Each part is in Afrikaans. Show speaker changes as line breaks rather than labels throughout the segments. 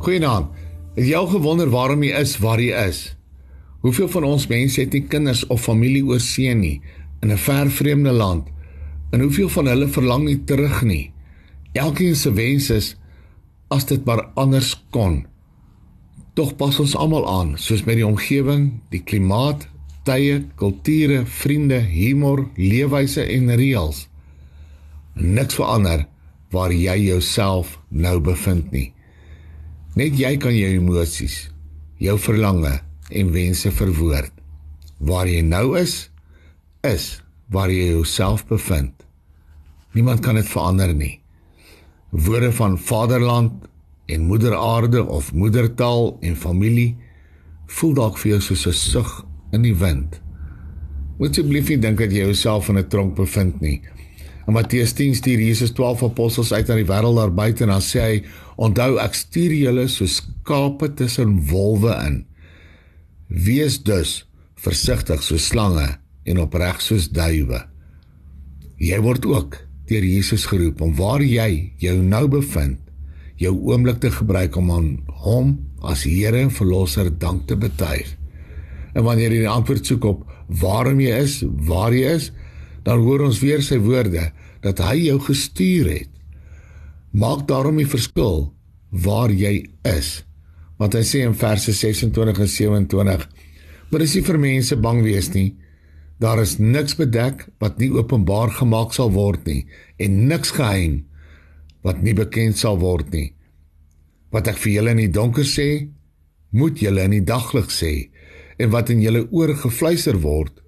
Goeienaand. Het jy al gewonder waarom jy is waar jy is? Hoeveel van ons mense het nie kinders of familie oor see nie in 'n ver vreemde land? En hoeveel van hulle verlang nie terug nie? Elkeen se wens is as dit maar anders kon. Tog pas ons almal aan, soos met die omgewing, die klimaat, tye, kulture, vriende, humor, leefwyse en reëls. Niks verander waar jy jouself nou bevind nie. Net jy kan jou emosies, jou verlange en wense verwoord. Waar jy nou is, is waar jy jouself bevind. Niemand kan dit verander nie. Woorde van vaderland en moeder aarde of moedertaal en familie voel dalk vir jou soos 'n sug in die wind. Moet asseblief nie dink dat jy jouself in 'n tronk bevind nie. In Matteus 10 stuur Jesus 12 apostels uit na die wêreld daar buite en dan sê hy: "Onthou ek stuur julle soos skape tussen wolwe in. Wees dus versigtig soos slange en opreg soos duwe." Jy word ook deur Jesus geroep om waar jy jou nou bevind, jou oomblik te gebruik om aan hom as Here en Verlosser dank te betuig. En wanneer jy die antwoord soek op waarom jy is, waar jy is, dan hoor ons weer sy woorde dat hy jou gestuur het. Maak daarom die verskil waar jy is. Want hy sê in verse 26 en 27: "Maar is nie vir mense bang wees nie. Daar is niks bedek wat nie openbaar gemaak sal word nie en niks geheim wat nie bekend sal word nie. Wat ek vir julle in die donker sê, moet julle in die daglig sê en wat in julle oor gefluister word,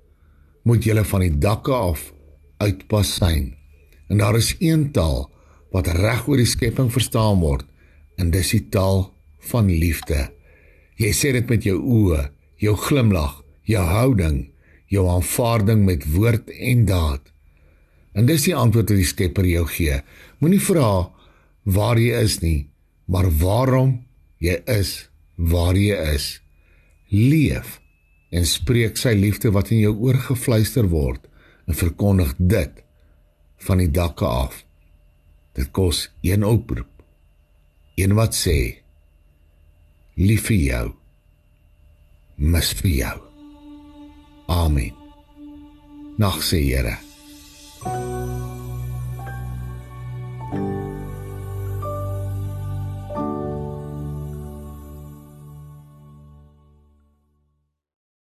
moet julle van die dakke af uitpas syn. En daar is een taal wat reg oor die skepping verstaan word, en dis die taal van liefde. Jy sê dit met jou oë, jou glimlag, jou houding, jou aanvaarding met woord en daad. En dis die antwoord wat die Skepper jou gee. Moenie vra waar jy is nie, maar waarom jy is waar jy is. Leef en spreek sy liefde wat in jou oor gefluister word en verkondig dit van die dakke af. Dit kos een oproep. Een wat sê: Lief vir jou. Mis vir jou. Amen. Nag sê Here.